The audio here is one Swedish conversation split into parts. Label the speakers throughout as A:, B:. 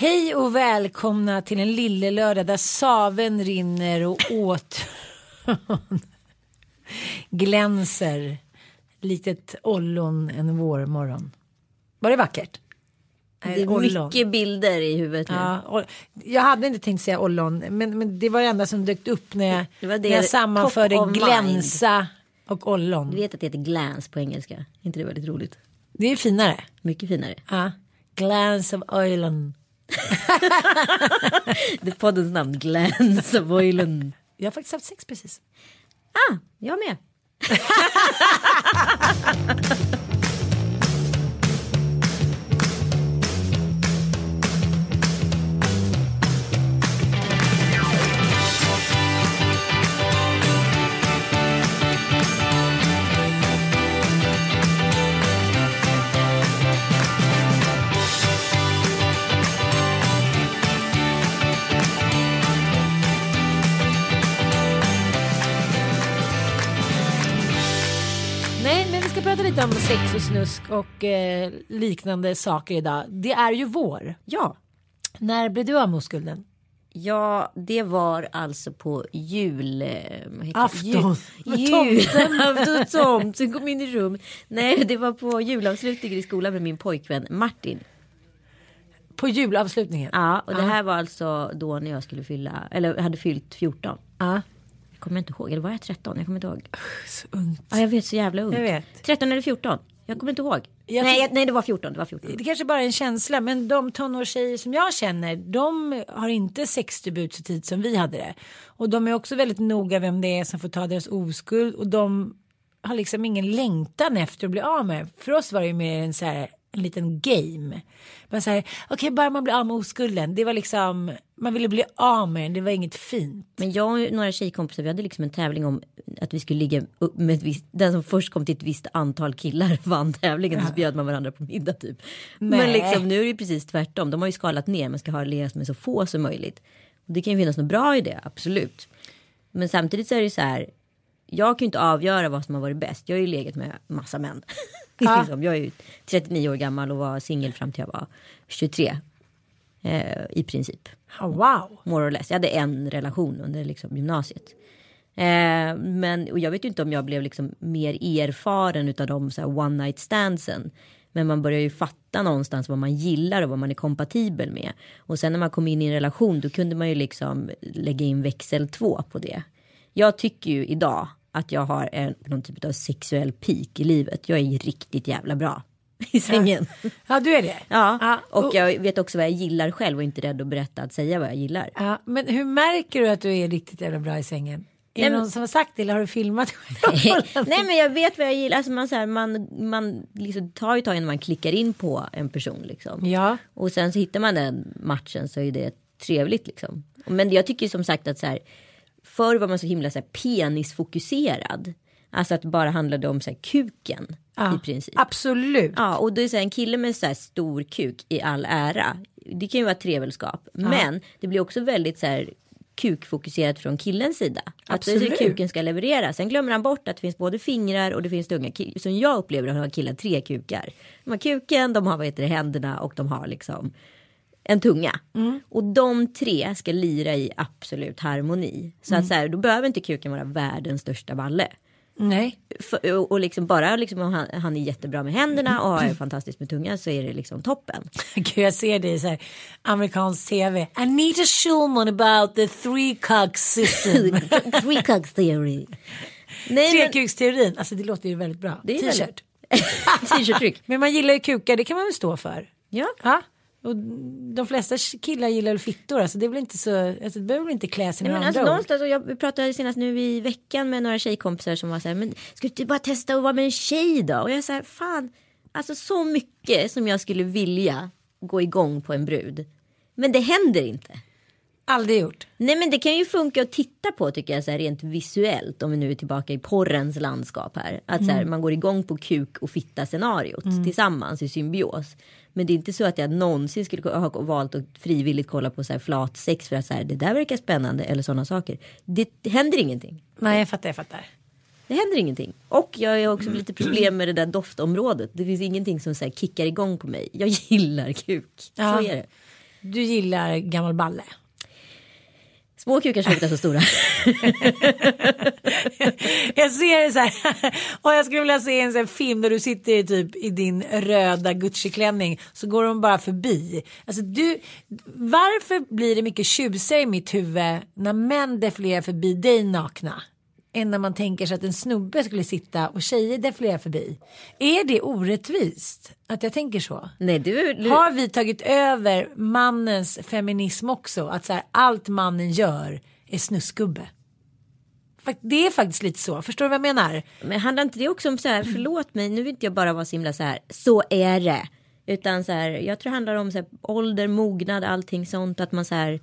A: Hej och välkomna till en lille lördag där saven rinner och åt glänser litet ollon en vårmorgon. Var det vackert?
B: Det är mycket bilder i huvudet nu.
A: Ja, jag hade inte tänkt säga ollon, men, men det var det enda som dök upp när jag,
B: Det det-
A: när jag sammanförde
B: of mind.
A: glänsa och ollon.
B: Du vet att det heter glans på engelska? Är inte det väldigt roligt?
A: Det är finare.
B: Mycket finare.
A: Ja. Glance of ollon.
B: Det är poddens namn, Glans of Oilen.
A: Jag har faktiskt haft sex precis.
B: Ah, jag med.
A: Prata lite om sex och snusk och eh, liknande saker idag. Det är ju vår.
B: Ja.
A: När blev du av med oskulden?
B: Ja, det var alltså på jul... eh?
A: Afton. Med
B: Jul,
A: tomten.
B: tomten kom in i rum. Nej, det var på julavslutningen i skolan med min pojkvän Martin.
A: På julavslutningen?
B: Ja, och det här var alltså då när jag skulle fylla, eller hade fyllt 14.
A: Ja.
B: Jag kommer inte ihåg, eller var jag 13? Jag kommer inte ihåg.
A: Så ungt.
B: Ja, jag vet så jävla ung.
A: Jag vet.
B: 13 eller 14? Jag kommer inte ihåg.
A: Jag
B: nej, jag, nej, det var 14. Det var 14.
A: Det kanske bara är en känsla, men de tonårstjejer som jag känner, de har inte sexdebut så tid som vi hade det. Och de är också väldigt noga vem det är som får ta deras oskuld och de har liksom ingen längtan efter att bli av med. För oss var det ju mer en så här en liten game. Man säger, okej bara man blir av med oskulden. Det var liksom, man ville bli av med den, det var inget fint.
B: Men jag och några tjejkompisar, vi hade liksom en tävling om att vi skulle ligga upp med ett visst, den som först kom till ett visst antal killar vann tävlingen. Så bjöd man varandra på middag typ. Men
A: Nej.
B: liksom nu är det precis tvärtom. De har ju skalat ner, man ska ha legat med så få som möjligt. Och det kan ju finnas något bra i det, absolut. Men samtidigt så är det så här. Jag kan ju inte avgöra vad som har varit bäst. Jag har ju legat med massa män. liksom, jag är ju 39 år gammal och var singel fram till jag var 23. Eh, I princip.
A: Oh, wow.
B: More or less. Jag hade en relation under liksom gymnasiet. Eh, men och jag vet ju inte om jag blev liksom mer erfaren utav de så one night standsen. Men man börjar ju fatta någonstans vad man gillar och vad man är kompatibel med. Och sen när man kom in i en relation då kunde man ju liksom lägga in växel två på det. Jag tycker ju idag att jag har en, någon typ av sexuell peak i livet. Jag är riktigt jävla bra i sängen.
A: Ja, du är det?
B: Ja,
A: Ja,
B: och jag vet också vad jag gillar själv och inte rädd att berätta att säga vad jag gillar.
A: Ja, men hur märker du att du är riktigt jävla bra i sängen? Är
B: Nej,
A: det någon som har sagt det eller har du filmat?
B: Nej men jag vet vad jag gillar. Alltså man, så här, man, man liksom tar ju tag innan man klickar in på en person. Liksom.
A: Ja.
B: Och sen så hittar man den matchen så är det trevligt. Liksom. Men jag tycker som sagt att så här, förr var man så himla så här, penisfokuserad. Alltså att det bara handlade om så här, kuken
A: Ja,
B: i princip.
A: Absolut.
B: Ja, och då är så här, en kille med så här stor kuk i all ära. Det kan ju vara trevelskap. Men det blir också väldigt så här kukfokuserat från killens sida. Att det är så
A: Absolut.
B: kuken ska leverera. Sen glömmer han bort att det finns både fingrar och det finns tunga. Som jag upplever har killar tre kukar. De har kuken, de har vad heter det, händerna och de har liksom en tunga. Och de tre ska lira i absolut harmoni. Så att så här, då behöver inte kuken vara världens största balle.
A: Nej.
B: För, och, och liksom bara liksom, om han, han är jättebra med händerna och är fantastisk med tungan så är det liksom toppen.
A: Gud, jag ser det i så här, amerikansk tv. Anita Schulman about the three cock system.
B: Three cock theory. Nej, men,
A: Trekuksteorin, alltså det låter ju väldigt bra. T-shirt.
B: T-shirt-tryck.
A: Men man gillar ju kukar, det kan man väl stå för.
B: Ja.
A: Ja. Och de flesta killar gillar fittor, alltså det är väl inte så, alltså det behöver väl inte klä sig
B: Nej,
A: med
B: men
A: andra
B: alltså,
A: ord.
B: någonstans, jag pratade senast nu i veckan med några tjejkompisar som var så här, men ska du inte bara testa att vara med en tjej då? Och jag sa fan, alltså så mycket som jag skulle vilja gå igång på en brud. Men det händer inte.
A: Aldrig gjort.
B: Nej men det kan ju funka att titta på tycker jag så här, rent visuellt om vi nu är tillbaka i porrens landskap här. Att så här, man går igång på kuk och fitta scenariot tillsammans i symbios. Men det är inte så att jag någonsin skulle ha valt att frivilligt kolla på så här flat sex för att så här, det där verkar spännande eller sådana saker. Det, det händer ingenting.
A: Nej jag fattar, jag fattar.
B: Det händer ingenting. Och jag har också lite problem med det där doftområdet. Det finns ingenting som så här kickar igång på mig. Jag gillar kuk.
A: Ja.
B: Så är det.
A: Du gillar gammal balle.
B: Små kukar som luktar så stora.
A: Jag ser det så här. Och jag skulle vilja se en sån film där du sitter i typ i din röda Gucci-klänning. Så går de bara förbi. Alltså du, varför blir det mycket tjusigare i mitt huvud när män defilerar förbi dig nakna? Än när man tänker sig att en snubbe skulle sitta och tjejer defilerar förbi. Är det orättvist att jag tänker så?
B: Nej du,
A: Har vi tagit över mannens feminism också? Att så här, allt mannen gör är snuskgubbe. Fakt- Det är faktiskt lite så. Förstår du vad jag menar?
B: Men handlar inte det också om så här, förlåt mig, nu vill inte jag bara vara så himla så här, så är det. Utan så här, jag tror det handlar om så här, ålder, mognad, allting sånt. Att man så här,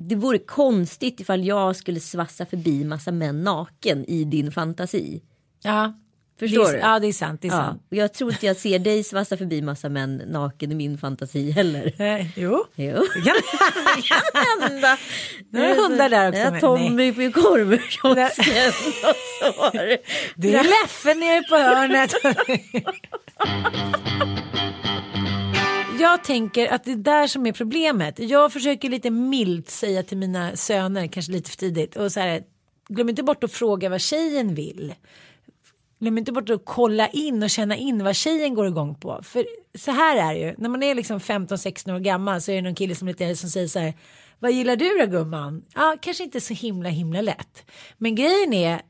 B: det vore konstigt ifall jag skulle svassa förbi massa män naken i din fantasi.
A: Ja.
B: Förstår
A: det är,
B: du?
A: Ja, det är sant. Det är
B: Ja,
A: sant.
B: och jag tror inte jag ser dig svassa förbi massa män naken i min fantasi heller.
A: Eh, jo.
B: Jo.
A: Det kan-
B: Det kan hända.
A: Nu är hundar där också,
B: Ja, Tommy på korvkiosken. Det
A: är Leffe nere på hörnet. Jag tänker att det är där som är problemet. Jag försöker lite milt säga till mina söner, kanske lite för tidigt, och så här, glöm inte bort att fråga vad tjejen vill. Glöm inte bort att kolla in och känna in vad tjejen går igång på. För så här är det ju, när man är liksom 15-16 år gammal så är det någon kille som, lite, som säger så här, vad gillar du då gumman? Ja, kanske inte så himla himla lätt. Men grejen är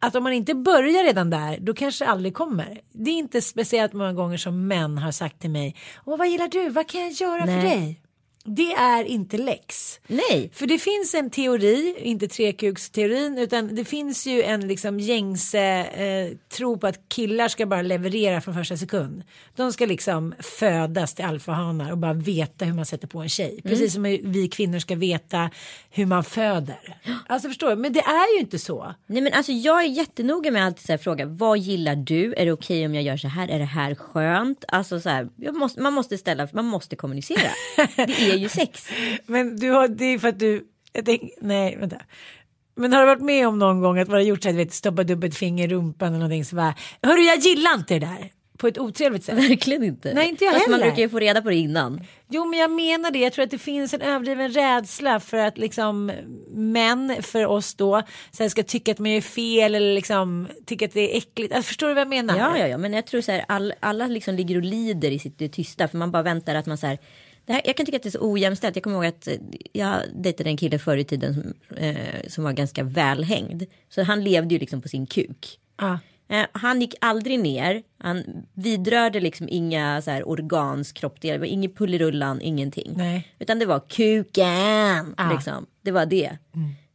A: att om man inte börjar redan där, då kanske det aldrig kommer. Det är inte speciellt många gånger som män har sagt till mig, Åh, vad gillar du, vad kan jag göra för
B: Nej.
A: dig? Det är inte läx.
B: Nej.
A: För det finns en teori, inte trekuksteorin, utan det finns ju en liksom gängse eh, tro på att killar ska bara leverera från första sekund. De ska liksom födas till alfahanar och bara veta hur man sätter på en tjej. Precis som vi kvinnor ska veta hur man föder. Alltså förstår du? Men det är ju inte så.
B: Nej men alltså jag är jättenoga med att så här fråga vad gillar du? Är det okej om jag gör så här? Är det här skönt? Alltså så här, måste, man måste ställa, man måste kommunicera. Är ju sex.
A: Men du har, det är för att du, jag tänk, nej vänta. Men har du varit med om någon gång att man har gjort så här, du vet, stoppat upp ett finger i rumpan eller någonting så bara, hörru jag gillar inte det där. På ett otrevligt sätt.
B: Verkligen inte.
A: Nej, inte jag
B: Fast man
A: heller.
B: brukar ju få reda på det innan.
A: Jo men jag menar det, jag tror att det finns en överdriven rädsla för att liksom män för oss då så här, ska tycka att man gör fel eller liksom tycka att det är äckligt. Alltså, förstår du vad jag menar?
B: Ja, ja, ja, men jag tror så här, all, alla liksom ligger och lider i sitt tysta för man bara väntar att man så här. Det här, jag kan tycka att det är så ojämställt. Jag kommer ihåg att eh, jag dejtade en kille förr i tiden som, eh, som var ganska välhängd. Så han levde ju liksom på sin kuk.
A: Ja.
B: Eh, han gick aldrig ner. Han vidrörde liksom inga så här organs kroppsdelar. Ingen pullerullan, ingenting.
A: Nej.
B: Utan det var kuken.
A: Ah.
B: Liksom. Det var det.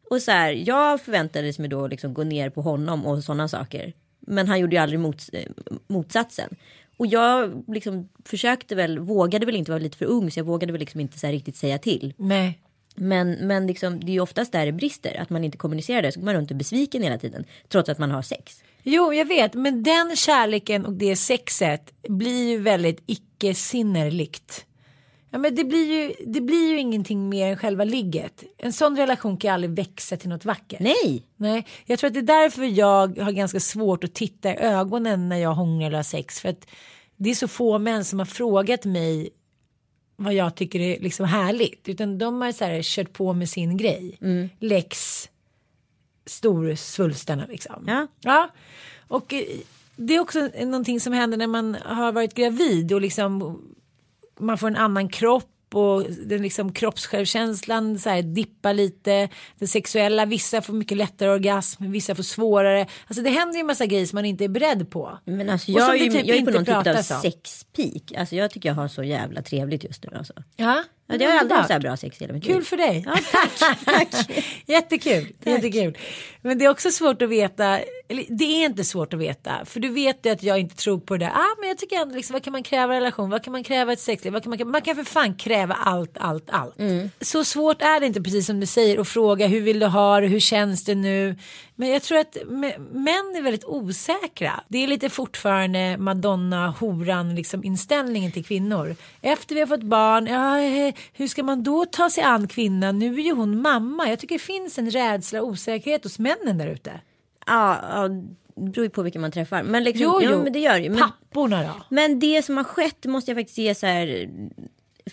B: Och så här, jag förväntades mig då liksom gå ner på honom och sådana saker. Men han gjorde ju aldrig mots eh, motsatsen. Och jag liksom försökte väl, vågade väl inte vara lite för ung så jag vågade väl liksom inte så riktigt säga till.
A: Nej.
B: Men, men liksom, det är ju oftast där det brister, att man inte kommunicerar det. Så går man runt och är besviken hela tiden, trots att man har sex.
A: Jo, jag vet, men den kärleken och det sexet blir ju väldigt icke-sinnerligt. Ja, men det blir, ju, det blir ju ingenting mer än själva ligget. En sån relation kan ju aldrig växa till något vackert.
B: Nej,
A: Nej, jag tror att det är därför jag har ganska svårt att titta i ögonen när jag hånglar eller har sex. För att det är så få män som har frågat mig vad jag tycker är liksom härligt. Utan de har så här kört på med sin grej. Lex storsvulstarna liksom.
B: Ja.
A: ja. Och eh, det är också någonting som händer när man har varit gravid och liksom man får en annan kropp och den liksom kroppssjälvkänslan så här dippar lite. Det sexuella, vissa får mycket lättare orgasm, vissa får svårare. Alltså det händer ju en massa grejer som man inte är beredd på.
B: Men alltså jag, är
A: typ
B: jag är på
A: inte
B: någon typ av sexpeak. Alltså jag tycker jag har så jävla trevligt just nu alltså.
A: Ja,
B: Ja, det har aldrig haft så här bra sex i.
A: Kul för dig.
B: Ja, tack, tack.
A: Jättekul. Jättekul. Men det är också svårt att veta. Eller det är inte svårt att veta. För du vet ju att jag inte tror på det där. Ah, men jag tycker ändå liksom, vad kan man kräva i relation? Vad kan man kräva i ett sexliv? Vad kan man, man kan för fan kräva allt, allt, allt. Så svårt är det inte precis som du säger att fråga hur vill du ha det? Hur känns det nu? Men jag tror att män är väldigt osäkra. Det är lite fortfarande Madonna, horan, liksom inställningen till kvinnor. Efter vi har fått barn, ja, hur ska man då ta sig an kvinnan? Nu är ju hon mamma. Jag tycker det finns en rädsla och osäkerhet hos männen där ute.
B: Ja, ja, det beror ju på vilka man träffar. Men liksom,
A: Jo,
B: ja,
A: jo.
B: men det gör ju. Men,
A: Papporna då?
B: men det som har skett måste jag faktiskt ge så här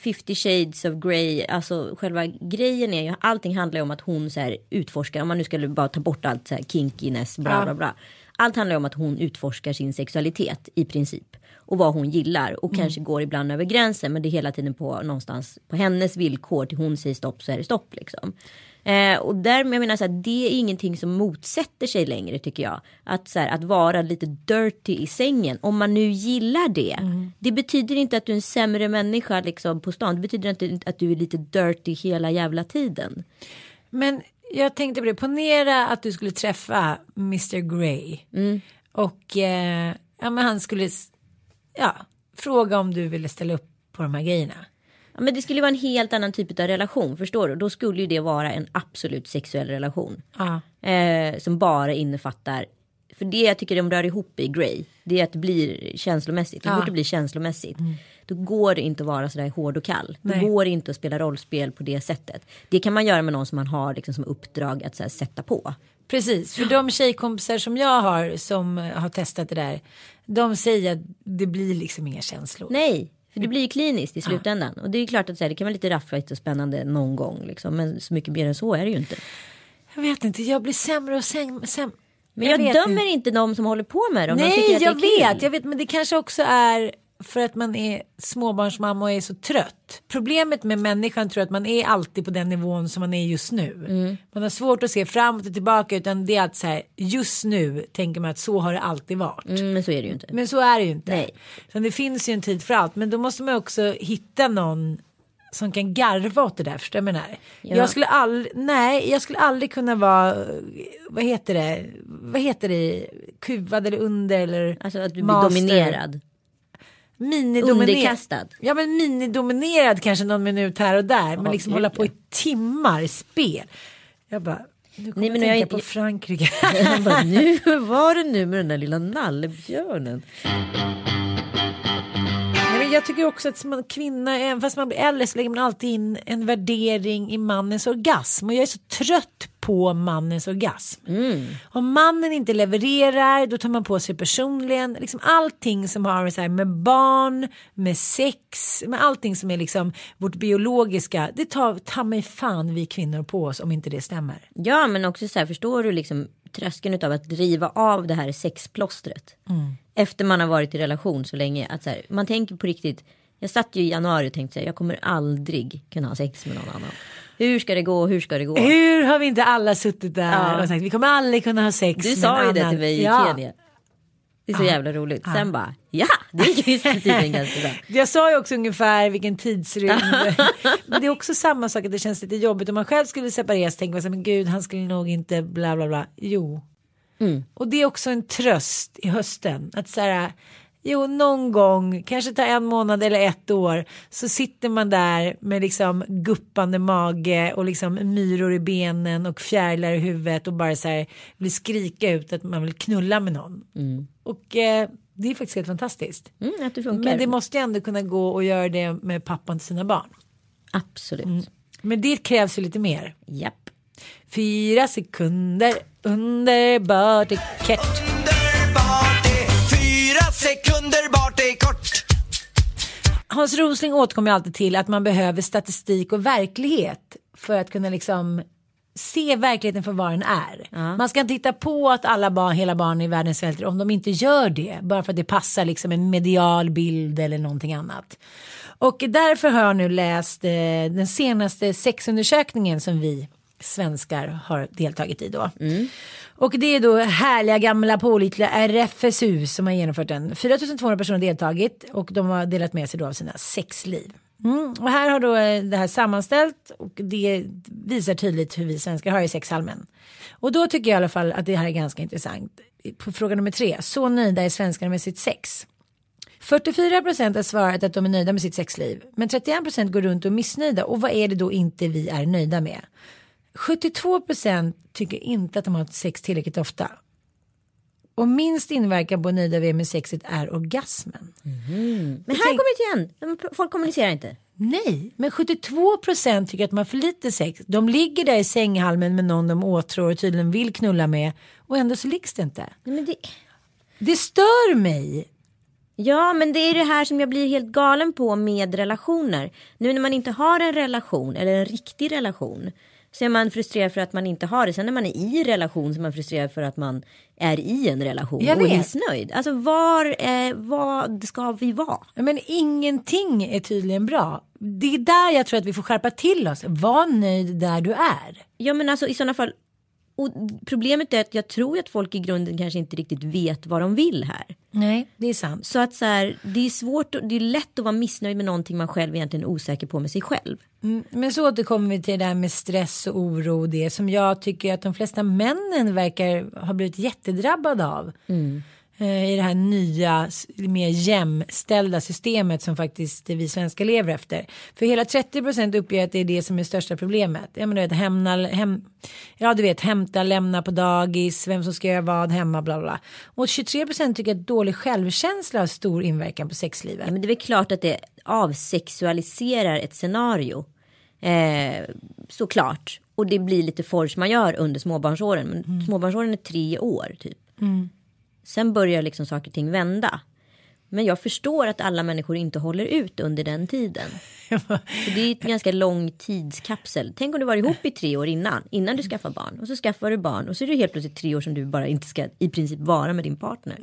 B: 50 shades of grey. Alltså själva grejen är ju, allting handlar ju om att hon så här utforskar, om man nu skulle bara ta bort allt så här kinkiness, bla
A: Ja.
B: bla bla. Allt handlar ju om att hon utforskar sin sexualitet i princip. Och vad hon gillar och kanske går ibland över gränsen men det är hela tiden på någonstans på hennes villkor till hon säger stopp så är det stopp liksom. Eh, och där, jag menar så här, det är ingenting som motsätter sig längre tycker jag. Att, så här, att vara lite dirty i sängen, om man nu gillar det. Det betyder inte att du är en sämre människa liksom, på stan. Det betyder inte att du är lite dirty hela jävla tiden.
A: Men jag tänkte på det, ponera att du skulle träffa Mr Grey. Och eh, ja, men han skulle ja, fråga om du ville ställa upp på de här grejerna.
B: Ja, men det skulle vara en helt annan typ av relation, förstår du? Då skulle ju det vara en absolut sexuell relation.
A: Ja.
B: Eh, som bara innefattar, för det jag tycker de rör ihop i Grey, det är att det blir känslomässigt. Så
A: Ja.
B: fort det blir känslomässigt, då går det inte att vara sådär hård och kall.
A: Nej.
B: Går inte att spela rollspel på det sättet. Det kan man göra med någon som man har liksom som uppdrag att här, sätta på.
A: Precis, för de tjejkompisar som jag har som eh, har testat det där. De säger att det blir liksom inga känslor.
B: Nej, för det blir ju kliniskt i slutändan. Och det är ju klart att så här, det kan vara lite raffligt och spännande någon gång. Liksom, men så mycket mer än så är det ju inte.
A: Jag vet inte, jag blir sämre och sämre. sämre.
B: Men jag,
A: vet
B: dömer inte de som håller på med det. de
A: Nej,
B: att
A: jag vet, jag vet, men det kanske också är för att man är småbarnsmamma och är så trött. Problemet med människan tror jag att man är alltid på den nivån som man är just nu.
B: Mm.
A: Man har svårt att se framåt och tillbaka utan det är att så här, just nu tänker man att så har det alltid varit.
B: Mm, men så är det ju inte.
A: Men så är det ju inte.
B: Nej.
A: Utan det finns ju en tid för allt men då måste man också hitta någon som kan garva åt det där, förstår du vad jag menar?
B: Ja.
A: Jag skulle aldrig, nej, jag skulle aldrig kunna vara, vad heter det, vad heter det, kuvad eller under eller
B: Alltså att du blir
A: master.
B: dominerad. Underkastad.
A: Ja men minidominerad kanske någon minut här och där, men liksom hålla på i timmar spel. Jag bara, nu kommer
B: Nej, men
A: jag
B: jag
A: tänka
B: är-
A: på Frankrike.
B: Han bara, nu var det nu med den där lilla nallebjörnen.
A: Nej, men jag tycker också att som kvinna, även fast man blir äldre så lägger man alltid in en värdering i mannens orgasm. Och jag är så trött på mannens orgasm. Om mannen inte levererar då tar man på sig personligen. Liksom allting som har så här, med barn, med sex, med allting som är liksom vårt biologiska. Det tar ta mig fan vi kvinnor på oss om inte det stämmer.
B: Ja men också så här förstår du liksom tröskeln av att driva av det här sexplåstret. Efter man har varit i relation så länge. Att så här, man tänker på riktigt. Jag satt ju i januari och tänkte här, jag kommer aldrig kunna ha sex med någon annan. Hur ska det gå? Hur ska det gå?
A: Hur har vi inte alla suttit där
B: Ja.
A: och sagt vi kommer aldrig kunna ha sex
B: Du
A: med
B: sa
A: en
B: ju det
A: annan.
B: till mig i
A: Ja.
B: Kenya. Det är så jävla roligt. Sen bara, ja det gick visst tiden ganska bra.
A: Jag sa ju också ungefär vilken tidsrymd. men det är också samma sak att det känns lite jobbigt. Om man själv skulle separeras tänker man så här, men gud han skulle nog inte bla bla bla. Jo. Och det är också en tröst i hösten. Att så här, jo någon gång, kanske ta en månad eller ett år. Så sitter man där med liksom guppande mage och liksom myror i benen och fjärilar i huvudet och bara så här vill skrika ut att man vill knulla med någon. Och eh, det är faktiskt helt fantastiskt.
B: Mm, att det funkar.
A: Men det måste ju ändå kunna gå och göra det med pappan till sina barn.
B: Absolut.
A: Men det krävs ju lite mer.
B: Japp.
A: Fyra sekunder, underbart kort.
C: Underbart
A: Hans Rosling återkommer alltid till att man behöver statistik och verklighet för att kunna liksom se verkligheten för vad den är. Man ska inte titta på att alla barn, hela barn i världen svälter om de inte gör det. Bara för att det passar liksom en medial bild eller någonting annat. Och därför har jag nu läst eh, den senaste sexundersökningen som vi svenskar har deltagit i då. Och det är då härliga gamla pålitliga RFSU som har genomfört den. 4200 personer har deltagit och de har delat med sig då av sina sexliv. Mm. Och här har då eh, det här sammanställt och det visar tydligt hur vi svenskar har i sexhalmen. Och då tycker jag i alla fall att det här är ganska intressant. På fråga nummer tre, så nöjda är svenskarna med sitt sex? 44 procent har svarat att de är nöjda med sitt sexliv. Men 31 procent går runt och är missnöjda. Och vad är det då inte vi är nöjda med? 72 procent tycker inte att de har sex tillräckligt ofta. Och minst inverkan på nöjda vi är med sexet är orgasmen.
B: Men här kommer det igen. Folk kommunicerar inte.
A: Nej, men 72 procent tycker att de har för lite sex. De ligger där i sänghalmen med någon de åtrår och tydligen vill knulla med. Och ändå så liggs det inte.
B: Nej, det...
A: Det stör mig.
B: Ja, men det är det här som jag blir helt galen på med relationer. Nu när man inte har en relation eller en riktig relation så är man frustrerad för att man inte har det. Sen när man är i relation så är man frustrerad för att man är i en relation och är missnöjd. Alltså var, eh, vad ska vi vara?
A: Men ingenting är tydligen bra. Det är där jag tror att vi får skärpa till oss. Var nöjd där du är.
B: Ja men alltså i sådana fall. Och problemet är att jag tror att folk i grunden kanske inte riktigt vet vad de vill här.
A: Nej, det är sant.
B: Så att så här, det är svårt, och- det är lätt att vara missnöjd med någonting man själv egentligen är osäker på med sig själv.
A: Mm, Men så återkommer vi till det där med stress och oro och det som jag tycker att de flesta männen verkar ha blivit jättedrabbade av. Eh, I det här nya, mer jämställda systemet som faktiskt vi svenskar lever efter. För hela 30% uppger att det är det som är största problemet. Jag menar, du vet, hämna, hem, ja, du vet, hämta, lämna på dagis, vem som ska göra vad hemma, bla bla. bla. Och 23% tycker att dålig självkänsla har stor inverkan på sexlivet.
B: Ja, men det är väl klart att det avsexualiserar ett scenario. Eh, såklart. Och det blir lite force man gör under småbarnsåren. Men småbarnsåren är tre år typ. Sen börjar liksom saker och ting vända. Men jag förstår att alla människor inte håller ut under den tiden. För det är ett ganska lång tidskapsel. Tänk om du var ihop i tre år innan. Innan du skaffar barn. Och så skaffar du barn. Och så är det helt plötsligt tre år som du bara inte ska i princip vara med din partner.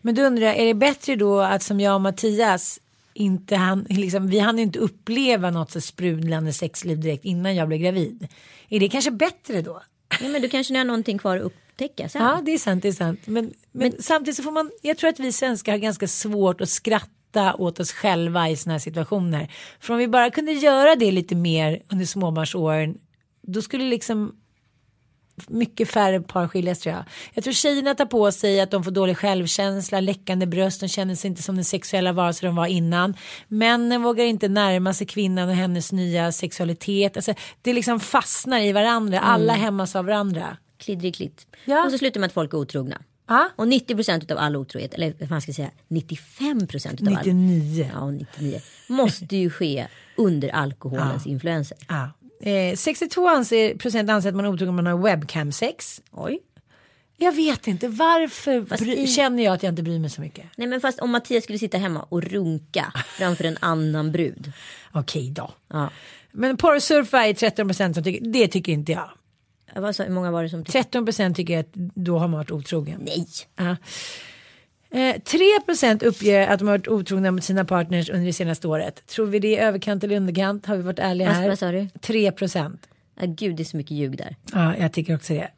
A: Men då undrar jag, är det bättre då att som jag och Mattias inte han, liksom, vi hann inte uppleva något så sprudlande sexliv direkt innan jag blev gravid. Är det kanske bättre då?
B: Ja, men du kanske har någonting kvar att upptäcka sen.
A: Ja, det är sant, det är sant. Men, men, samtidigt så får man, jag tror att vi svenskar har ganska svårt att skratta åt oss själva i sådana här situationer. För om vi bara kunde göra det lite mer under småbarnsåren, då skulle liksom mycket färre par skiljas tror jag. Jag tror tjejerna tar på sig att de får dålig självkänsla, läckande bröst, de känner sig inte som den sexuella varelse de var innan. Männen vågar inte närma sig kvinnan och hennes nya sexualitet. Alltså, det liksom fastnar i varandra, alla hämmas av varandra.
B: Kliddrig klitt.
A: Ja.
B: Och så slutar med att folk är otrogna.
A: Ja.
B: Och 90% av all otrohet, eller vad man ska säga 95% av all
A: 99.
B: ja, 99, måste ju ske under alkoholens influenser.
A: Ja. Eh, 62 anser, procent anser att man är otrogen om man har webcam-sex.
B: Oj.
A: Jag vet inte varför bry,
B: i-
A: känner jag att jag inte bryr mig så mycket.
B: Nej men fast om Mattias skulle sitta hemma och runka framför en annan brud.
A: Okej då.
B: Ja.
A: Men porrsurfa är 13 procent som tycker, det tycker inte jag.
B: Sa, hur många var det som tyckte?
A: 13 procent tycker att då har man varit otrogen.
B: Nej.
A: Ja. Eh, 3 procent uppger att de har varit otrogna mot sina partners under det senaste året. Tror vi det är överkant eller underkant? Har vi varit ärliga här?
B: vad sa du?
A: 3 procent.
B: Ah, gud det är så mycket ljug där.
A: Ja, jag tycker också det.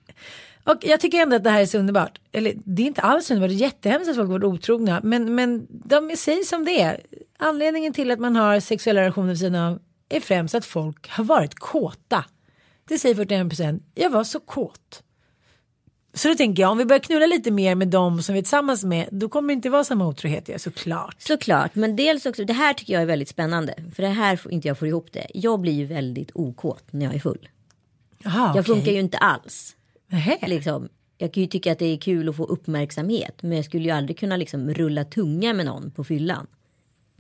A: Och jag tycker ändå att det här är så underbart. Eller det är inte alls underbart, det är jättehemskt att folk varit otrogna. Men, men de säger som det är. Anledningen till att man har sexuella relationer vid sidan av är främst att folk har varit kåta. Det säger 41 procent. Jag var så kåt. Så då tänker jag, om vi börjar knulla lite mer med dem som vi är tillsammans med, då kommer det inte vara samma otrohet, ja, såklart.
B: Såklart, men dels också, det här tycker jag är väldigt spännande. För det här får inte jag får ihop det. Jag blir ju väldigt okåt när jag är full.
A: Jaha,
B: Jag
A: okej.
B: funkar ju inte alls. Liksom, jag kan ju tycka att det är kul att få uppmärksamhet. Men jag skulle ju aldrig kunna liksom rulla tunga med någon på fyllan.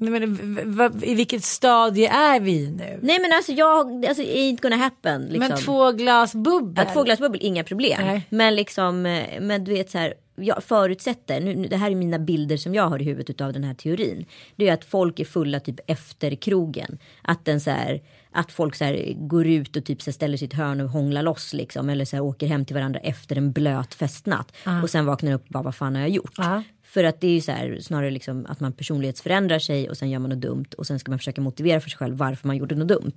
A: Nej, men, I vilket stadie är vi nu?
B: Nej men alltså jag, alltså ain't gonna happen. Liksom.
A: Men två glas bubbel?
B: Att två glas bubbel, inga problem.
A: Nej.
B: Men liksom, eh, men du vet så här. Jag förutsätter, nu, det här är mina bilder som jag har i huvudet av den här teorin. Det är att folk är fulla typ efter krogen. Att den så här, att folk så här, går ut och typ så ställer sitt hörn och hånglar loss liksom. Eller så här, åker hem till varandra efter en blöt festnatt. Och sen vaknar upp och bara vad fan har jag gjort?
A: Ja.
B: För att det är ju så här snarare liksom att man personlighetsförändrar sig och sen gör man något dumt och sen ska man försöka motivera för sig själv varför man gjorde något dumt.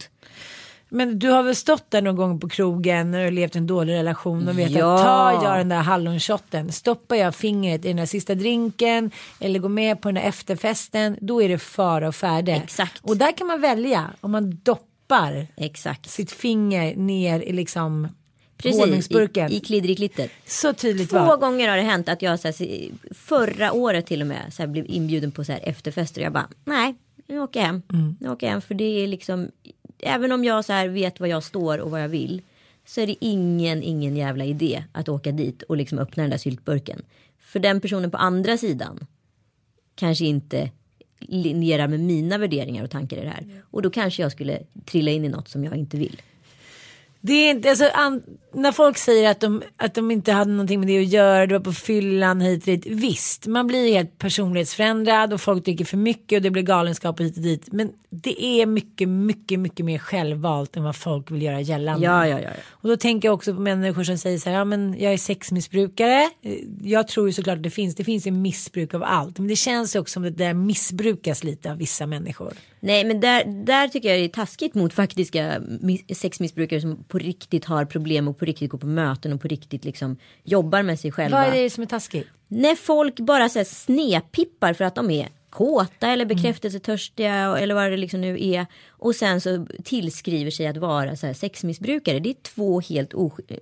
A: Men du har väl stått där någon gång på krogen har levt en dålig relation och vet
B: Ja.
A: att tar jag den där hallonshotten, stoppar jag fingret i den där sista drinken eller går med på den där efterfesten, då är det fara och färde.
B: Exakt.
A: Och där kan man välja om man doppar
B: Exakt.
A: sitt finger ner i liksom
B: Precis,
A: honungsburken.
B: i, i klidderiklittet.
A: Så tydligt
B: Två
A: var.
B: gånger har det hänt att jag så här, förra året till och med så här, blev inbjuden på så här, efterfester och jag bara nej nu åker jag hem.
A: Mm.
B: Nu åker jag hem för det är liksom även om jag så här vet vad jag står och vad jag vill så är det ingen ingen jävla idé att åka dit och liksom öppna den där syltburken. För den personen på andra sidan kanske inte linjerar med mina värderingar och tankar i det här. Och då kanske jag skulle trilla in i något som jag inte vill.
A: Det är inte, alltså, an, när folk säger att de, att de inte hade någonting med det att göra, det var på fyllan hit och dit. Visst, man blir helt personlighetsförändrad och folk dricker för mycket och det blir galenskap och hit och dit. Men det är mycket, mycket, mycket mer självvalt än vad folk vill göra gällande.
B: Ja, ja, ja. ja.
A: Och då tänker jag också på människor som säger så här, ja men jag är sexmissbrukare. Jag tror ju såklart att det finns, det finns ju missbruk av allt. Men det känns ju också som att det där missbrukas lite av vissa människor.
B: Nej men där, där tycker jag det är taskigt mot faktiska mis- sexmissbrukare som på riktigt har problem och på riktigt går på möten och på riktigt liksom jobbar med sig själva.
A: Vad är det som är taskigt?
B: När folk bara så här snepippar för att de är kåta eller bekräftelsetörstiga och- eller vad det liksom nu är. Och sen så tillskriver sig att vara så här sexmissbrukare. Det är två helt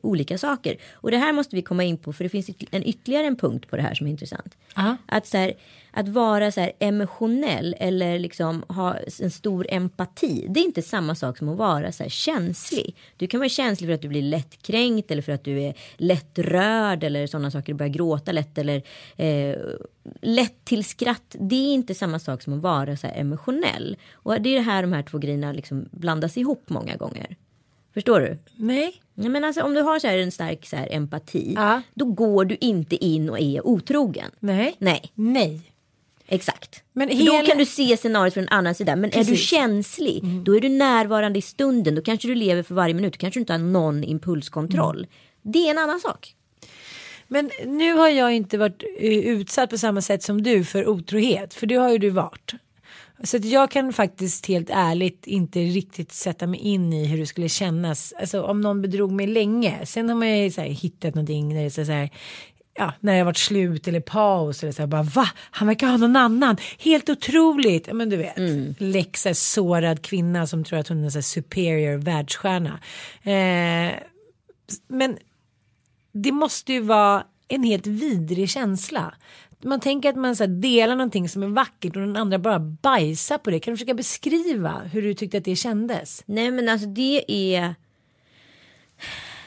B: olika saker. Och det här måste vi komma in på för det finns en ytterligare en punkt på det här som är intressant. Att, så här, att vara så här emotionell eller liksom ha en stor empati. Det är inte samma sak som att vara så här känslig. Du kan vara känslig för att du blir lättkränkt eller för att du är lättrörd eller sådana saker. Du börjar gråta lätt eller eh, lätt till skratt. Det är inte samma sak som att vara så här emotionell. Och det är det här de här två grejerna liksom blandas ihop många gånger. Förstår du?
A: Nej.
B: Nej, men alltså, om du har så här en stark så här empati.
A: Ja.
B: Då går du inte in och är otrogen.
A: Nej.
B: Nej.
A: Nej.
B: Exakt.
A: Men hela-
B: Då kan du se scenariot från en annan sida. Men är du
A: Precis.
B: känslig, då är du närvarande i stunden. Då kanske du lever för varje minut. Då kanske du inte har någon impulskontroll. Det är en annan sak.
A: Men nu har jag inte varit eh, utsatt på samma sätt som du för otrohet. För det har ju du varit. Så att jag kan faktiskt helt ärligt inte riktigt sätta mig in i hur det skulle kännas. Alltså om någon bedrog mig länge. Sen har man ju så här, hittat någonting där det är så här. Ja, när det varit slut eller paus eller så här, bara va? Han verkar ha någon annan. Helt otroligt. Ja, Men du vet, mm. Lexa sårad kvinna som tror att hon är så här superior världsstjärna. Eh, men det måste ju vara en helt vidrig känsla. Man tänker att man så delar någonting som är vackert och den andra bara bajsar på det. Kan du försöka beskriva hur du tyckte att det kändes?
B: Nej men alltså det är.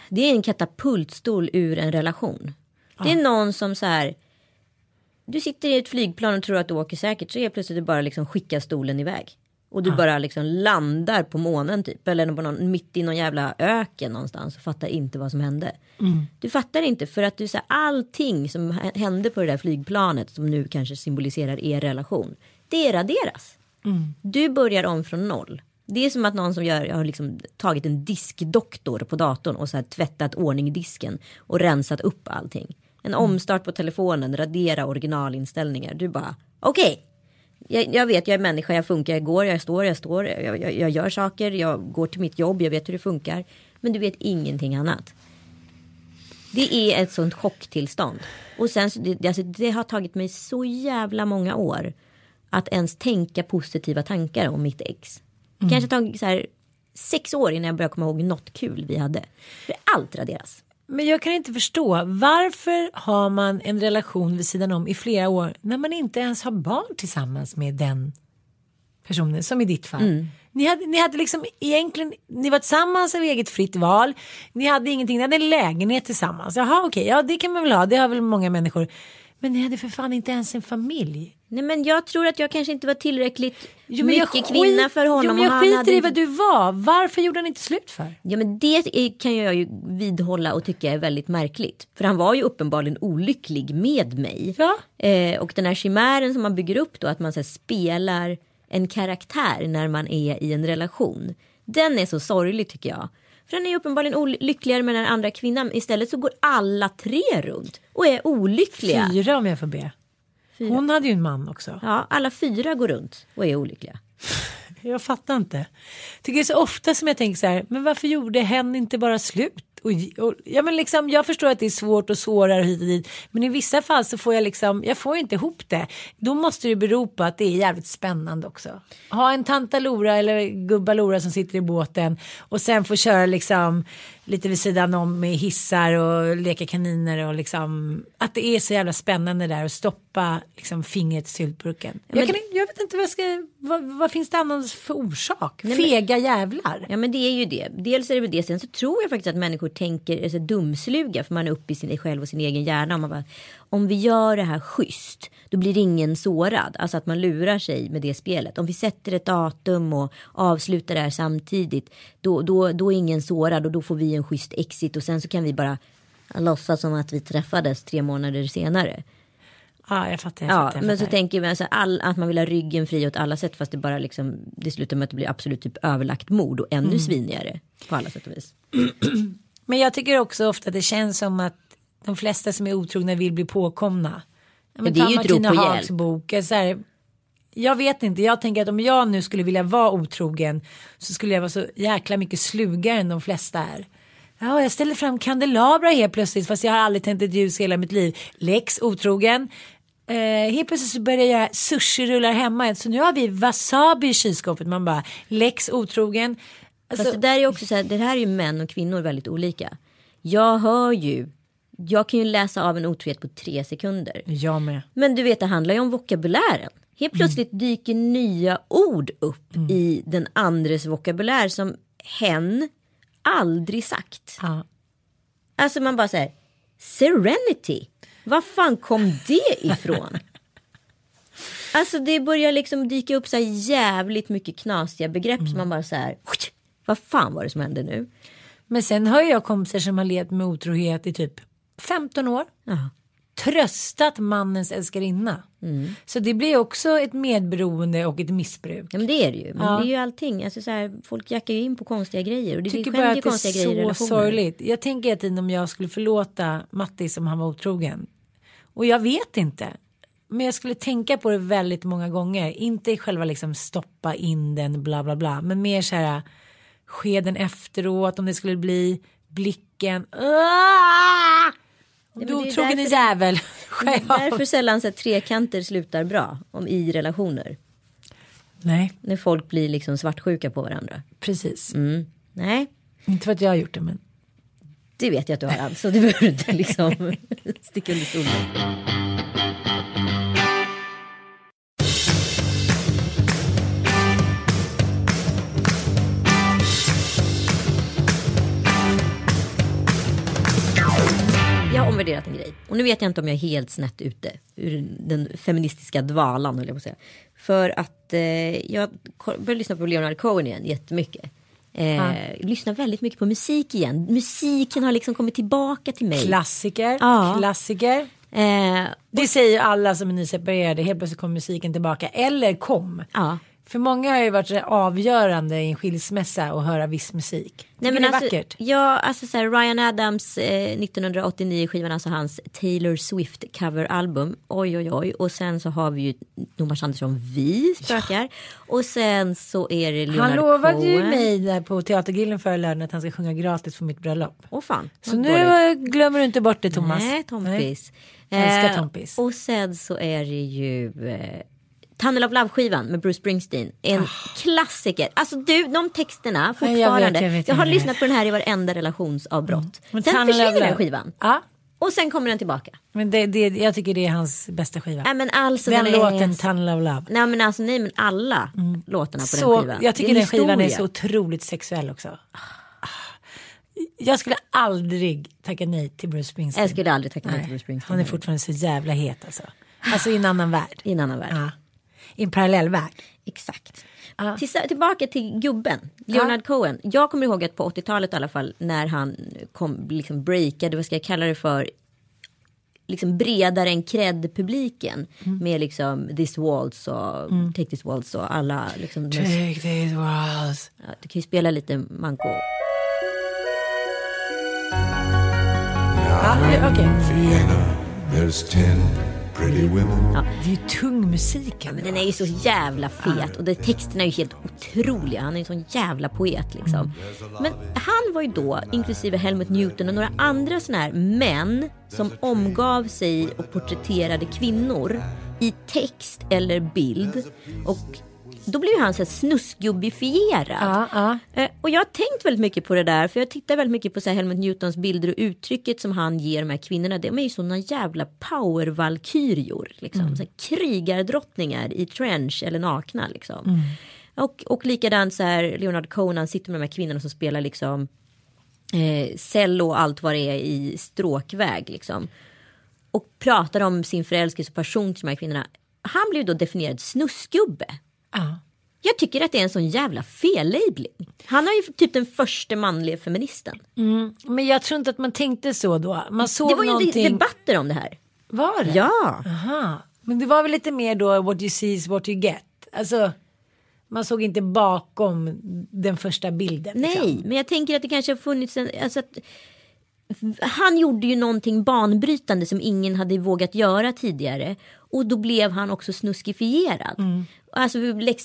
B: Det är en katapultstol ur en relation. Det är någon som så här. Du sitter i ett flygplan och tror att du åker säkert så helt plötsligt bara liksom skickar stolen iväg. Och du bara liksom landar på månen typ. Eller på någon, mitt i någon jävla öken någonstans och fattar inte vad som hände. Du fattar inte för att du så här, allting som hände på det där flygplanet som nu kanske symboliserar er relation. Det raderas. Du börjar om från noll. Det är som att någon som gör, har liksom tagit en diskdoktor på datorn och så här tvättat ordning i disken och rensat upp allting. En omstart på telefonen, radera originalinställningar. Du bara, okej. Jag, jag vet, jag är människa, jag funkar, jag går, jag står, jag står, jag, jag, jag gör saker, jag går till mitt jobb, jag vet hur det funkar. Men du vet ingenting annat. Det är ett sånt chocktillstånd. Och sen det, alltså, det har tagit mig så jävla många år att ens tänka positiva tankar om mitt ex. Det kanske tagit så här sex år innan jag började komma ihåg något kul vi hade. För allt raderas.
A: Men jag kan inte förstå varför har man en relation vid sidan om i flera år när man inte ens har barn tillsammans med den personen som i ditt fall. Ni, hade, ni hade liksom egentligen, ni var tillsammans av eget fritt val. Ni hade ingenting, ni hade en lägenhet tillsammans. Jaha okej, ja det kan man väl ha, det har väl många människor. Men ni hade för fan inte ens en familj.
B: Nej men jag tror att jag kanske inte var tillräckligt
A: Jo, jag
B: mycket
A: skit-
B: kvinna för honom.
A: Jo, men jag
B: han
A: skiter
B: hade
A: i vad du var. Varför gjorde han inte slut för?
B: Ja men det kan jag ju vidhålla och tycka är väldigt märkligt. För han var ju uppenbarligen olycklig med mig.
A: Ja.
B: Eh, och den här chimären som man bygger upp då att man så här, spelar en karaktär när man är i en relation. Den är så sorglig tycker jag. För den är uppenbarligen oly- lyckligare med den andra kvinnan. Istället så går alla tre runt och är olyckliga.
A: Fyra om jag får be. Hon hade ju en man också.
B: Ja, alla fyra går runt och är olyckliga.
A: Jag fattar inte. Tycker det är så ofta som jag tänker så här, men varför gjorde hen inte bara slut? Och, och, ja, men liksom, jag förstår att det är svårt och svårare hit och dit. Men i vissa fall så får jag liksom, jag får inte ihop det. Då måste det bero på att det är jävligt spännande också. Ha en tantalora eller gubbalora som sitter i båten och sen få köra liksom lite vid sidan om med hissar och leka kaniner och liksom att det är så jävla spännande där och stoppa liksom fingret i syltburken.
B: men-
A: jag, kan, jag vet inte vad, ska, vad, vad finns det annars för orsak?
B: Nej, men-
A: Fega jävlar.
B: Ja men det är ju det. Dels är det väl det. Sen så tror jag faktiskt att människor tänker är så dumsluga. För man är uppe i sin själv och sin egen hjärna. Och man bara, om vi gör det här schysst. Då blir ingen sårad. Alltså att man lurar sig med det spelet. Om vi sätter ett datum och avslutar det här samtidigt. Då, då, då är ingen sårad och då får vi en schysst exit. Och sen så kan vi bara låtsas som att vi träffades tre månader senare.
A: Ja, jag fattar. Jag
B: Ja,
A: fattar, jag
B: men så
A: fattar.
B: tänker man så all, att man vill ha ryggen fri åt alla sätt fast det bara liksom det slutar med att det blir absolut typ överlagt mord och
A: Mm.
B: ännu svinigare på alla sätt och vis.
A: Men jag tycker också ofta att det känns som att de flesta som är otrogna vill bli påkomna. Men
B: det är ju ett rop på hjälp.
A: bok. Så här, jag vet inte, jag tänker att om jag nu skulle vilja vara otrogen så skulle jag vara så jäkla mycket slugare än de flesta är. Ja, jag ställer fram kandelabrar helt plötsligt fast jag har aldrig tänt ett ljus hela mitt liv. Lex otrogen. Eh, helt plötsligt så börjar jag göra sushi-rullar hemma. Så nu har vi wasabi i kylskåpet. Man bara, lex otrogen. Alltså,
B: Fast det där är också så här, det här är ju män och kvinnor väldigt olika. Jag hör ju, jag kan ju läsa av en otrohet på tre sekunder.
A: jag med.
B: Men du vet det handlar ju om vokabulären. Helt plötsligt dyker nya ord upp i den andres vokabulär som hen aldrig sagt.
A: Ja.
B: Alltså man bara säger Serenity. Var fan kom det ifrån? alltså det börjar liksom dyka upp så här jävligt mycket knasiga begrepp som man bara så här. Vad fan var det som hände nu?
A: Men sen har jag kompisar som har levt med otrohet i typ 15 år.
B: Ja.
A: Tröstat mannens älskarinna.
B: Mm.
A: Så det blir också ett medberoende och ett missbruk.
B: Ja men det är det ju. Men
A: Ja.
B: det är ju allting. Alltså så här, folk jackar ju in på konstiga grejer. Och det
A: tycker bara att det är så sorgligt. Jag tänker tiden om jag skulle förlåta Matti som han var otrogen. Och jag vet inte. Men jag skulle tänka på det väldigt många gånger. Inte själva liksom stoppa in den bla bla bla. Men mer så här skeden efteråt om det skulle bli blicken. Ah! Du
B: är
A: otrogen
B: därför-
A: jävel.
B: Därför sällan så trekanter slutar bra om, i relationer.
A: Nej,
B: När folk blir liksom svartsjuka på varandra.
A: precis.
B: Mm. Nej,
A: Inte för att jag har gjort det men.
B: det vet jag att du har så behöver du inte liksom sticka under stol omvärderat en grej. Och nu vet jag inte om jag är helt snett ute ur den feministiska dvalan höll jag på att säga. För att eh, jag började lyssna på Leonard Cohen igen jättemycket. Eh, Lyssnar väldigt mycket på musik igen. Musiken har liksom kommit tillbaka till mig.
A: Klassiker,
B: Ja.
A: klassiker.
B: Eh,
A: Det säger alla som är nyseparerade. Helt plötsligt kom musiken tillbaka. Eller kom.
B: ja.
A: För många har ju varit avgörande i en skilsmässa att höra viss musik.
B: Nej, men
A: det är
B: alltså,
A: vackert.
B: Ja, alltså så här, Ryan Adams eh, 1989 skivan, alltså hans Taylor Swift coveralbum. Oj, oj, oj. Och sen så har vi ju Thomas Andersson, vi spökar. Och sen så är det Leonard
A: Han lovade ju
B: Cohen.
A: mig där på Teatergrillen förra lördagen att han ska sjunga gratis på mitt bröllop.
B: Åh fan.
A: Så nu eh, glömmer du inte bort det Thomas.
B: Nej, Tompis.
A: Älskar
B: Eh. Och sen så är det ju eh, Tunnel of Love-skivan med Bruce Springsteen. En klassiker. Alltså du, de texterna.
A: Nej, jag
B: fortfarande.
A: vet,
B: jag,
A: jag vet, jag
B: har
A: vet.
B: lyssnat på den här i varenda relationsavbrott.
A: Men
B: sen
A: Tunnel
B: försvinner den skivan.
A: Ja,
B: Och sen kommer den tillbaka.
A: men det, det, jag tycker det är hans bästa skiva.
B: Nej men alltså
A: den
B: är-
A: låten Tunnel of Love.
B: Nej men alltså nej men alla låtarna på
A: Så,
B: den skivan.
A: jag tycker
B: är
A: den
B: en
A: skivan är så otroligt sexuell också. Jag skulle aldrig tacka nej till Bruce Springsteen.
B: Jag skulle aldrig tacka nej till
A: Nej,
B: Bruce Springsteen.
A: Han är fortfarande så jävla het alltså. Alltså i en annan värld.
B: I en annan värld.
A: Ja. I en parallell värld.
B: Exakt. Till, tillbaka till gubben, Leonard Cohen. Jag kommer ihåg att på 80-talet i alla fall när han kom, liksom breakade, vad ska jag kalla det för? liksom bredare än cred-publiken.
A: Mm.
B: Med liksom This Waltz och Take This Waltz och alla. Liksom,
A: Take these walls.
B: ja, du kan ju spela lite manko.
A: Ja, okej.
D: Vienna, there's ten pretty women.
A: Det är ju tung musik.
B: Men den är ju så jävla fet och det, texterna är ju helt otroliga. Han är ju en sån jävla poet liksom. Men han var ju då, inklusive Helmut Newton och några andra såna här män som omgav sig och porträtterade kvinnor i text eller bild. Och då blev ju han så här snuskgubbifierad.
A: Ja, ja.
B: Eh, Och jag har tänkt väldigt mycket på det där. För jag tittar väldigt mycket på så här Helmut Newtons bilder och uttrycket som han ger de här kvinnorna. De är ju såna jävla powervalkyrior. Liksom. Så här, krigardrottningar i trench eller nakna. Liksom. Och, och likadant så här Leonard Cohen sitter med de här kvinnorna som spelar liksom eh, cello och allt vad det är i stråkväg. Liksom. Och pratar om sin förälskelse och passion till de här kvinnorna. Han blev då definierad snuskgubbe.
A: Ja.
B: Jag tycker att det är en sån jävla fellabling. Han är ju typ den första manliga feministen.
A: Men jag tror inte att man tänkte så då. Man såg
B: det var ju
A: någonting.
B: debatter om det här.
A: Var det?
B: Ja.
A: Aha. Men det var väl lite mer då what you see is what you get. Alltså man såg inte bakom den första bilden.
B: Nej,
A: liksom.
B: men jag tänker att det kanske har funnits en... Alltså att, han gjorde ju någonting banbrytande som ingen hade vågat göra tidigare. Och då blev han också snuskifierad.
A: Mm.
B: Alltså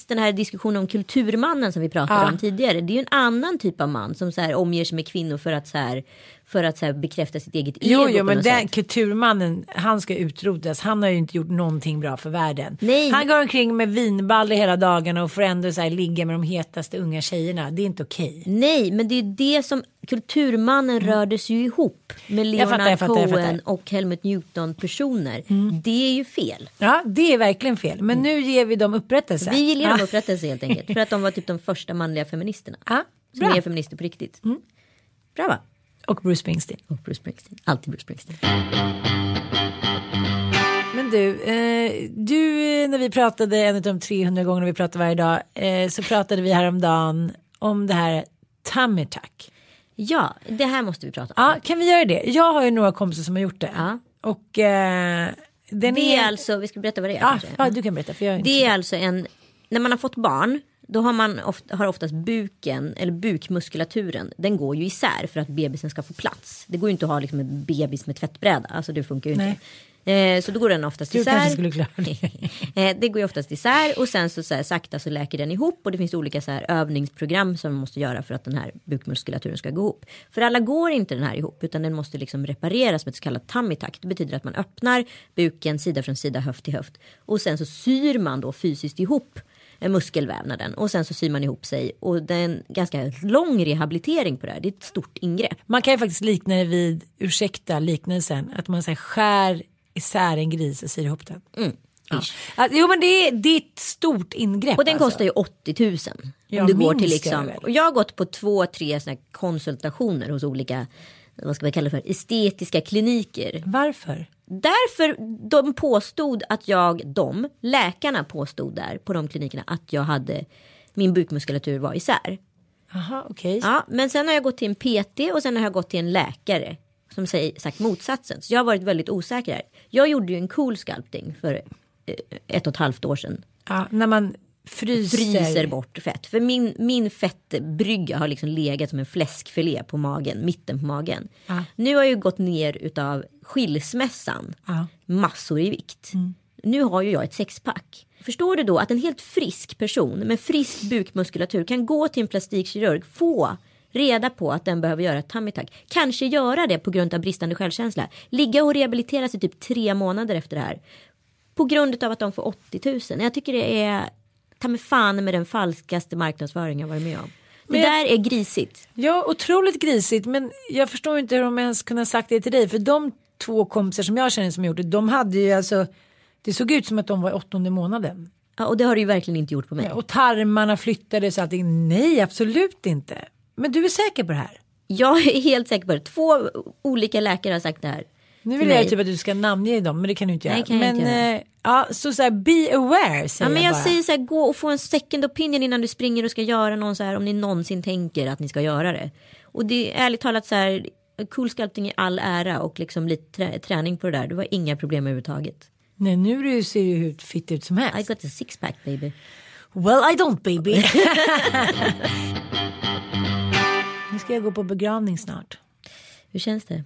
B: den här diskussionen om kulturmannen som vi pratade
A: Ja.
B: om tidigare. Det är ju en annan typ av man som så här omger sig med kvinnor för att, så här, för att så här bekräfta sitt eget ego
A: jo men den
B: sätt.
A: kulturmannen, han ska utrotas. Han har ju inte gjort någonting bra för världen.
B: Nej,
A: han går omkring med vinballer hela dagarna och får ändå så här ligga med de hetaste unga tjejerna. Det är inte okej.
B: Nej, men det är det som kulturmannen rördes ju ihop med
A: Mm. Jag fattar,
B: Leonard
A: jag fattar, jag
B: Cohen
A: fattar. Mm.
B: och Helmut Newton personer. Det är ju fel.
A: Ja, det är verkligen fel. Men nu ger vi dem upprättelse.
B: Vi vill ge dem upprättelse helt enkelt. För att de var typ de första manliga feministerna.
A: Ja,
B: Som.
A: Mm.
B: är feminister på riktigt. Bra va?
A: Och Bruce Springsteen.
B: Och Bruce Springsteen. Alltid Bruce Springsteen.
A: Men du, eh, du när vi pratade en av de 300 gånger vi pratar varje dag eh, så pratade vi häromdagen om det här tummy tuck.
B: Ja, det här måste vi prata om.
A: Ja, kan vi göra det? Jag har ju några kompisar som har gjort det.
B: Ja.
A: Och eh, den
B: Det är alltså, vi ska berätta vad det är kanske.
A: ja, du kan berätta för jag är
B: Det är alltså en, när man har fått barn, då har man ofta, har oftast buken, eller bukmuskulaturen, den går ju isär för att bebisen ska få plats. Det går ju inte att ha liksom en bebis med tvättbräda, alltså det funkar ju inte. Eh, så då går den oftast
A: Du
B: isär.
A: kanske skulle klara det.
B: Eh, det går ju oftast isär och sen så, så här, sakta så läker den ihop och det finns olika så här, övningsprogram som man måste göra för att den här bukmuskulaturen ska gå ihop. För alla går inte den här ihop utan den måste liksom repareras med ett så kallat tummy tuck. Det betyder att man öppnar buken sida från sida, höft till höft och sen så syr man då fysiskt ihop eh, muskelvävnaden och sen så syr man ihop sig och det är en ganska lång rehabilitering på det här. Det är ett stort ingrepp.
A: Man kan ju faktiskt likna det vid, ursäkta liknelsen, att man så skär isär en gris och syr ihop den.
B: Mm,
A: Ja. Alltså, jo men det är, det är ett stort ingrepp.
B: Och den
A: alltså.
B: kostar ju 80 000.
A: Ja,
B: om du går till liksom. Och jag har gått på två, tre såna konsultationer hos olika, vad ska man kalla det för, estetiska kliniker.
A: Varför?
B: Därför de påstod att jag, de, läkarna påstod där på de klinikerna att jag hade, min bukmuskulatur var isär.
A: Jaha okej.
B: Ja, men sen har jag gått till en PT och sen har jag gått till en läkare som säger sagt motsatsen. Så jag har varit väldigt osäker här. Jag gjorde ju en cool sculpting för eh, ett och ett halvt år sedan
A: Ja, när man fryser.
B: fryser bort fett. För min, min fettbrygga har liksom legat som en fläskfilé på magen, mitten på magen.
A: Ja.
B: Nu har jag ju gått ner utav skilsmässan
A: Ja.
B: massor i vikt. Nu har ju jag ett sexpack. Förstår du då att en helt frisk person med frisk bukmuskulatur kan gå till en plastikkirurg, få reda på att den behöver göra ett tummy tuck. Kanske göra det på grund av bristande självkänsla. Ligga och rehabilitera sig typ tre månader efter det här. På grund av att de får 80 000. Jag tycker det är ta mig fan med den falskaste marknadsföring jag varit med om. Det
A: Men
B: där är grisigt.
A: Ja, otroligt grisigt. Men jag förstår inte hur de ens kunde ha sagt det till dig. För de två kompisar som jag känner som gjort det, de hade ju alltså, det såg ut som att de var i åttonde månaden.
B: Ja, och det har det ju verkligen inte gjort på mig.
A: Ja, och tarmarna flyttades och allting. Nej, absolut inte. Men du är säker på det här?
B: Jag är helt säker på det. Två olika läkare har sagt det här.
A: Nu vill jag typ att du ska namnge dem, men det kan du inte
B: Nej,
A: göra.
B: kan jag
A: men
B: inte göra.
A: eh, ja, så så här, be aware säger
B: Ja, men jag
A: bara.
B: säger så här, gå och få en second opinion innan du springer och ska göra någon så här om ni någonsin tänker att ni ska göra det. Och det är ärligt talat så här, cool sculpting i all ära och liksom lite trä, träning på det där. Det var inga problem överhuvudtaget.
A: Nej, nu ser du hur fitt ut som
B: I
A: helst.
B: got a six pack baby.
A: Well I don't baby. ska jag gå på begravning snart.
B: Hur känns det?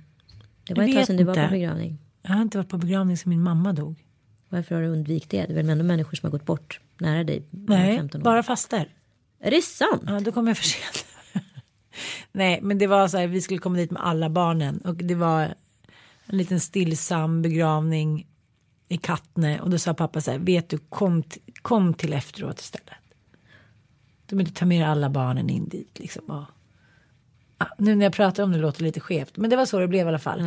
B: Det var ett tag sedan du var på begravning.
A: Jag har inte varit på begravning sedan min mamma dog.
B: Varför har du undvikit det? Det är väl ändå människor som har gått bort nära dig.
A: Nej,
B: 15 år.
A: bara faster.
B: Är det sant?
A: Ja, då kom jag för sent. Nej, men det var så här, vi skulle komma dit med alla barnen och det var en liten stillsam begravning i Katne och då sa pappa så här, vet du, kom, kom till efteråt istället. Du behöver inte ta med alla barnen in dit liksom. Och, nu när jag pratar om det låter lite skevt, men det var så det blev i alla fall.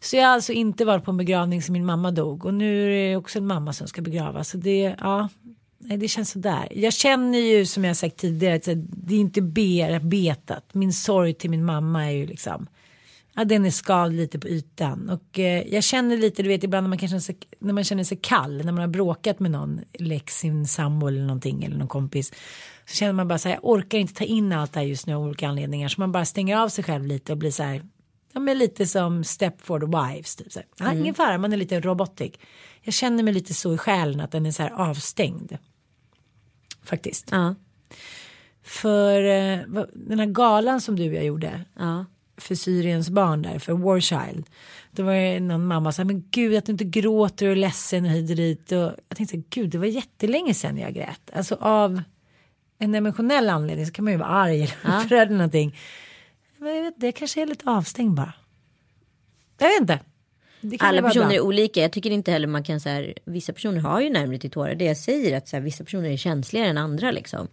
A: Så jag har alltså inte varit på en begravning som min mamma dog och nu är det också en mamma som ska begravas. Så det, ja, nej, det känns sådär. Jag känner ju som jag sagt tidigare att det är inte bearbetat. Min sorg till min mamma är ju liksom, ja den är skald lite på ytan. Och eh, jag känner lite, du vet ibland när man, kanske, sig- när man känner sig kall, när man har bråkat med någon, lex sin sambo eller någonting eller någon kompis. Så känner man bara så här, jag orkar inte ta in allt det här just nu av olika anledningar. Så man bara stänger av sig själv lite och blir så här, ja men lite som Stepford Wives. Typ så här. Ja, Ingen fara, man är lite robotic. Jag känner mig lite så i själen att den är så här avstängd. Faktiskt.
B: Ja.
A: För eh, den här galan som du och jag gjorde
B: ja.
A: För Syriens barn där, för War Child. Då var det någon mamma som sa, men gud att du inte gråter och är ledsen och hit och dit. Och jag tänkte, gud det var jättelänge sedan jag grät. Alltså av en emotionell anledning så kan man ju vara arg eller
B: Ja.
A: upprörd eller någonting. Men jag vet, det kanske är lite avstängd bara. Jag vet inte.
B: Alla personer
A: bra.
B: är olika. Jag tycker inte heller man kan så här. Vissa personer har ju närmare till tårar. Det jag säger är att så här, vissa personer är känsligare än andra liksom.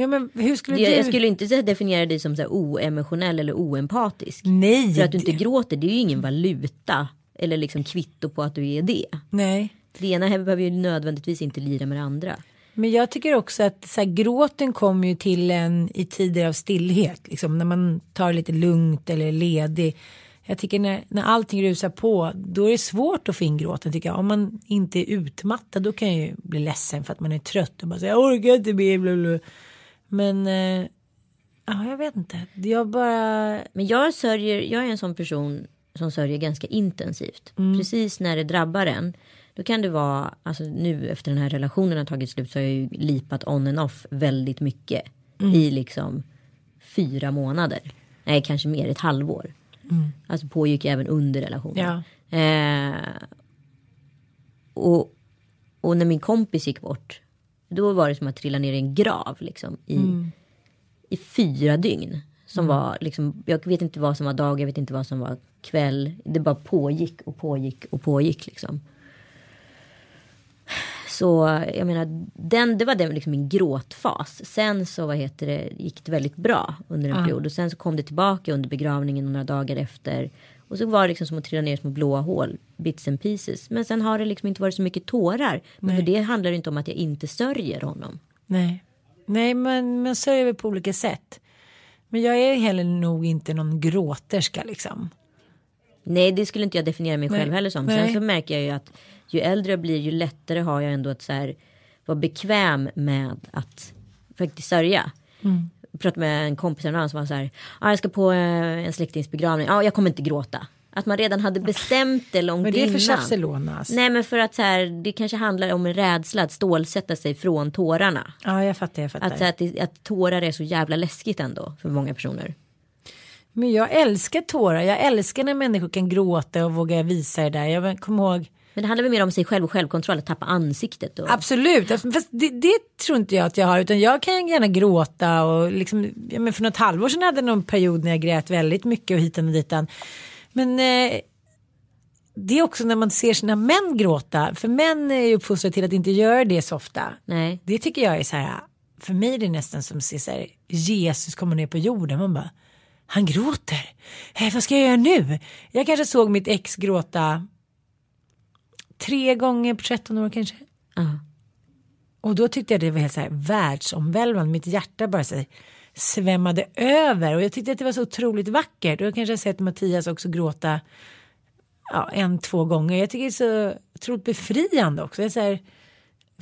A: Ja, men hur skulle
B: Jag,
A: du?
B: jag skulle inte så definiera dig som så här oemotionell eller oempatisk.
A: Nej.
B: För att du inte gråter det är ju ingen valuta. Eller liksom kvitto på att du är det.
A: Nej.
B: Det ena här behöver ju nödvändigtvis inte lira med det andra.
A: Men jag tycker också att så här, gråten kommer ju till en i tider av stillhet. Liksom, när man tar lite lugnt eller ledig. Jag tycker när, när allting rusar på då är det svårt att få in gråten tycker jag. Om man inte är utmattad då kan jag ju bli ledsen för att man är trött och bara säga jag orkar inte mer. Men eh, ja, jag vet inte. Jag bara
B: Men jag sörjer, jag är en sån person som sörjer ganska intensivt. Precis när det drabbar en. Då kan det vara, alltså nu efter den här relationen har tagit slut så har jag ju lipat on and off väldigt mycket. I liksom fyra månader. Nej, kanske mer, ett halvår. Alltså pågick även under relationen.
A: Ja.
B: Eh, och, och när min kompis gick bort. Då var det som att trilla ner i en grav liksom. I, i fyra dygn. Som var liksom, jag vet inte vad som var dag, jag vet inte vad som var kväll. Det bara pågick och pågick och pågick liksom. Så jag menar, den, det var den liksom min gråtfas. Sen så vad heter det, gick det väldigt bra under en period. Och sen så kom det tillbaka under begravningen några dagar efter. Och så var det liksom som att trilla ner små blåa hål, bits and pieces. Men sen har det liksom inte varit så mycket tårar. Men för det handlar inte om att jag inte sörjer honom.
A: Nej, nej men man sörjer väl på olika sätt. Men jag är heller nog inte någon gråterska liksom.
B: Nej, det skulle inte jag definiera mig själv
A: Nej.
B: heller som.
A: Nej.
B: Sen så märker jag ju att ju äldre jag blir, ju lättare har jag ändå att så här, vara bekväm med att faktiskt sörja.
A: Mm.
B: Pratade med en kompis häromdagen som var så här, ah, jag ska på eh, en släktings begravning, ja, jag kommer inte gråta. Att man redan hade bestämt det långt
A: Men det är för
B: innan.
A: Barcelona. Alltså.
B: Nej men för att så här, det kanske handlar om en rädsla att stålsätta sig från tårarna.
A: Ja, jag fattar, jag fattar.
B: Att, att, det, att tårar är så jävla läskigt ändå för många personer.
A: Men jag älskar tårar. Jag älskar när människor kan gråta och våga visa det där. Jag kommer ihåg.
B: Men det handlar väl mer om sig själv och självkontroll, att tappa ansiktet. Och...
A: Absolut. Alltså, Fast det, det tror inte jag att jag har. Utan jag kan gärna gråta. Och liksom, ja, men för något halvår sedan hade jag någon period när jag grät väldigt mycket och hitan och ditan. Men eh, det är också när man ser sina män gråta. För män är ju uppfostrade till att inte göra det så ofta.
B: Nej.
A: Det tycker jag är så här. För mig är det nästan som att se så här, Jesus kommer ner på jorden. Man bara, han gråter. Eh, vad ska jag göra nu? Jag kanske såg mitt ex gråta tre gånger på 13 år kanske.
B: Ja.
A: Och då tyckte jag det var helt så här världsomvälvande. Mitt hjärta bara så här, svämmade över. Och jag tyckte att det var så otroligt vackert. Och jag kanske har sett Mattias också gråta ja, en, två gånger. Jag tycker det är så otroligt befriande också. Jag så här,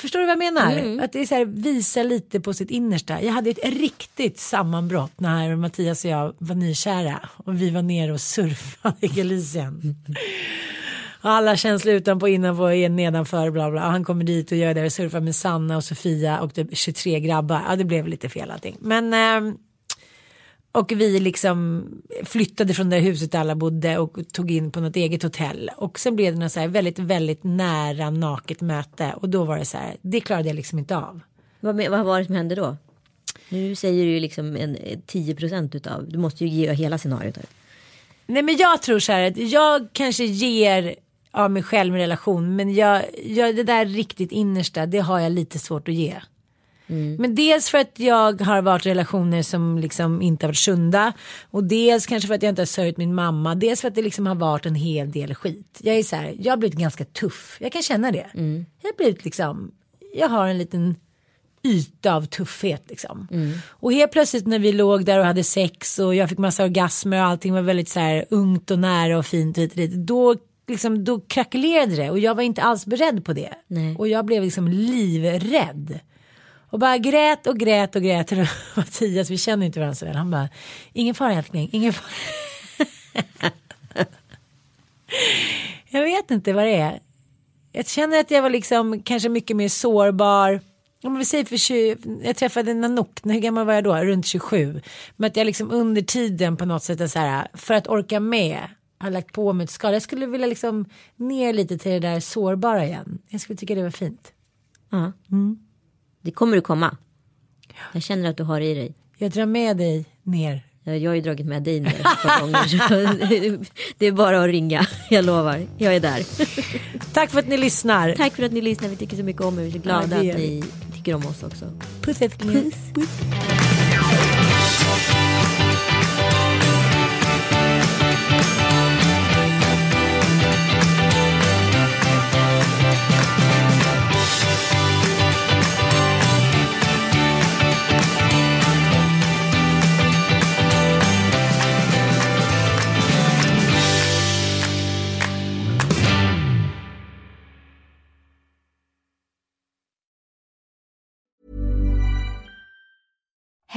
A: Förstår du vad jag menar? Att det är så här, visa lite på sitt innersta. Jag hade ett riktigt sammanbrott när Mattias och jag var nykära och vi var nere och surfade i Galicien. Alla känslor utanpå, innanpå, nedanför, bla bla. Han kommer dit och gör det och surfar med Sanna och Sofia och typ 23 grabbar. Ja, det blev lite fel allting. Men ehm, och vi liksom flyttade från det huset där alla bodde och tog in på något eget hotell. Och sen blev det något så här väldigt, väldigt nära naket möte. Och då var det så här, det klarade jag liksom inte av.
B: Vad, vad var det som hände då? Nu säger du ju liksom en, eh, 10 procent utav, du måste ju ge hela scenariot.
A: Nej men jag tror så här att jag kanske ger av mig själv en relation. Men jag, jag, det där riktigt innersta, det har jag lite svårt att ge. Men dels för att jag har varit i relationer som liksom inte har varit sunda. Och dels kanske för att jag inte har sörjt min mamma. Dels för att det liksom har varit en hel del skit. Jag är så här, jag har blivit ganska tuff. Jag kan känna det. Jag har blivit liksom, jag har en liten yta av tuffhet liksom. Och helt plötsligt när vi låg där och hade sex och jag fick massa orgasmer och allting var väldigt så här ungt och nära och fint hit och dit. Då, liksom, då krackelerade det och jag var inte alls beredd på det.
B: Nej.
A: Och jag blev liksom livrädd. Och bara grät och grät och grät. Och Mattias, vi känner inte varandra så väl. Han bara, ingen fara älskling, ingen fara. jag vet inte vad det är. Jag känner att jag var liksom kanske mycket mer sårbar. Om vi säger för 20, jag träffade Nanook, hur gammal var jag då? Runt 27. Men att jag liksom under tiden på något sätt är så här, för att orka med har lagt på mig ett skal. Jag skulle vilja liksom ner lite till det där sårbara igen. Jag skulle tycka det var fint.
B: Ja. Det kommer du komma. Jag känner att du har det i dig.
A: Jag drar med dig ner.
B: Jag har ju dragit med dig ner ett par gånger. Det är bara att ringa. Jag lovar. Jag är där.
A: Tack för att ni lyssnar.
B: Tack för att ni lyssnar. Vi tycker så mycket om er. Vi är så glada
A: Ja,
B: att ni tycker om oss också.
A: Puss älskling.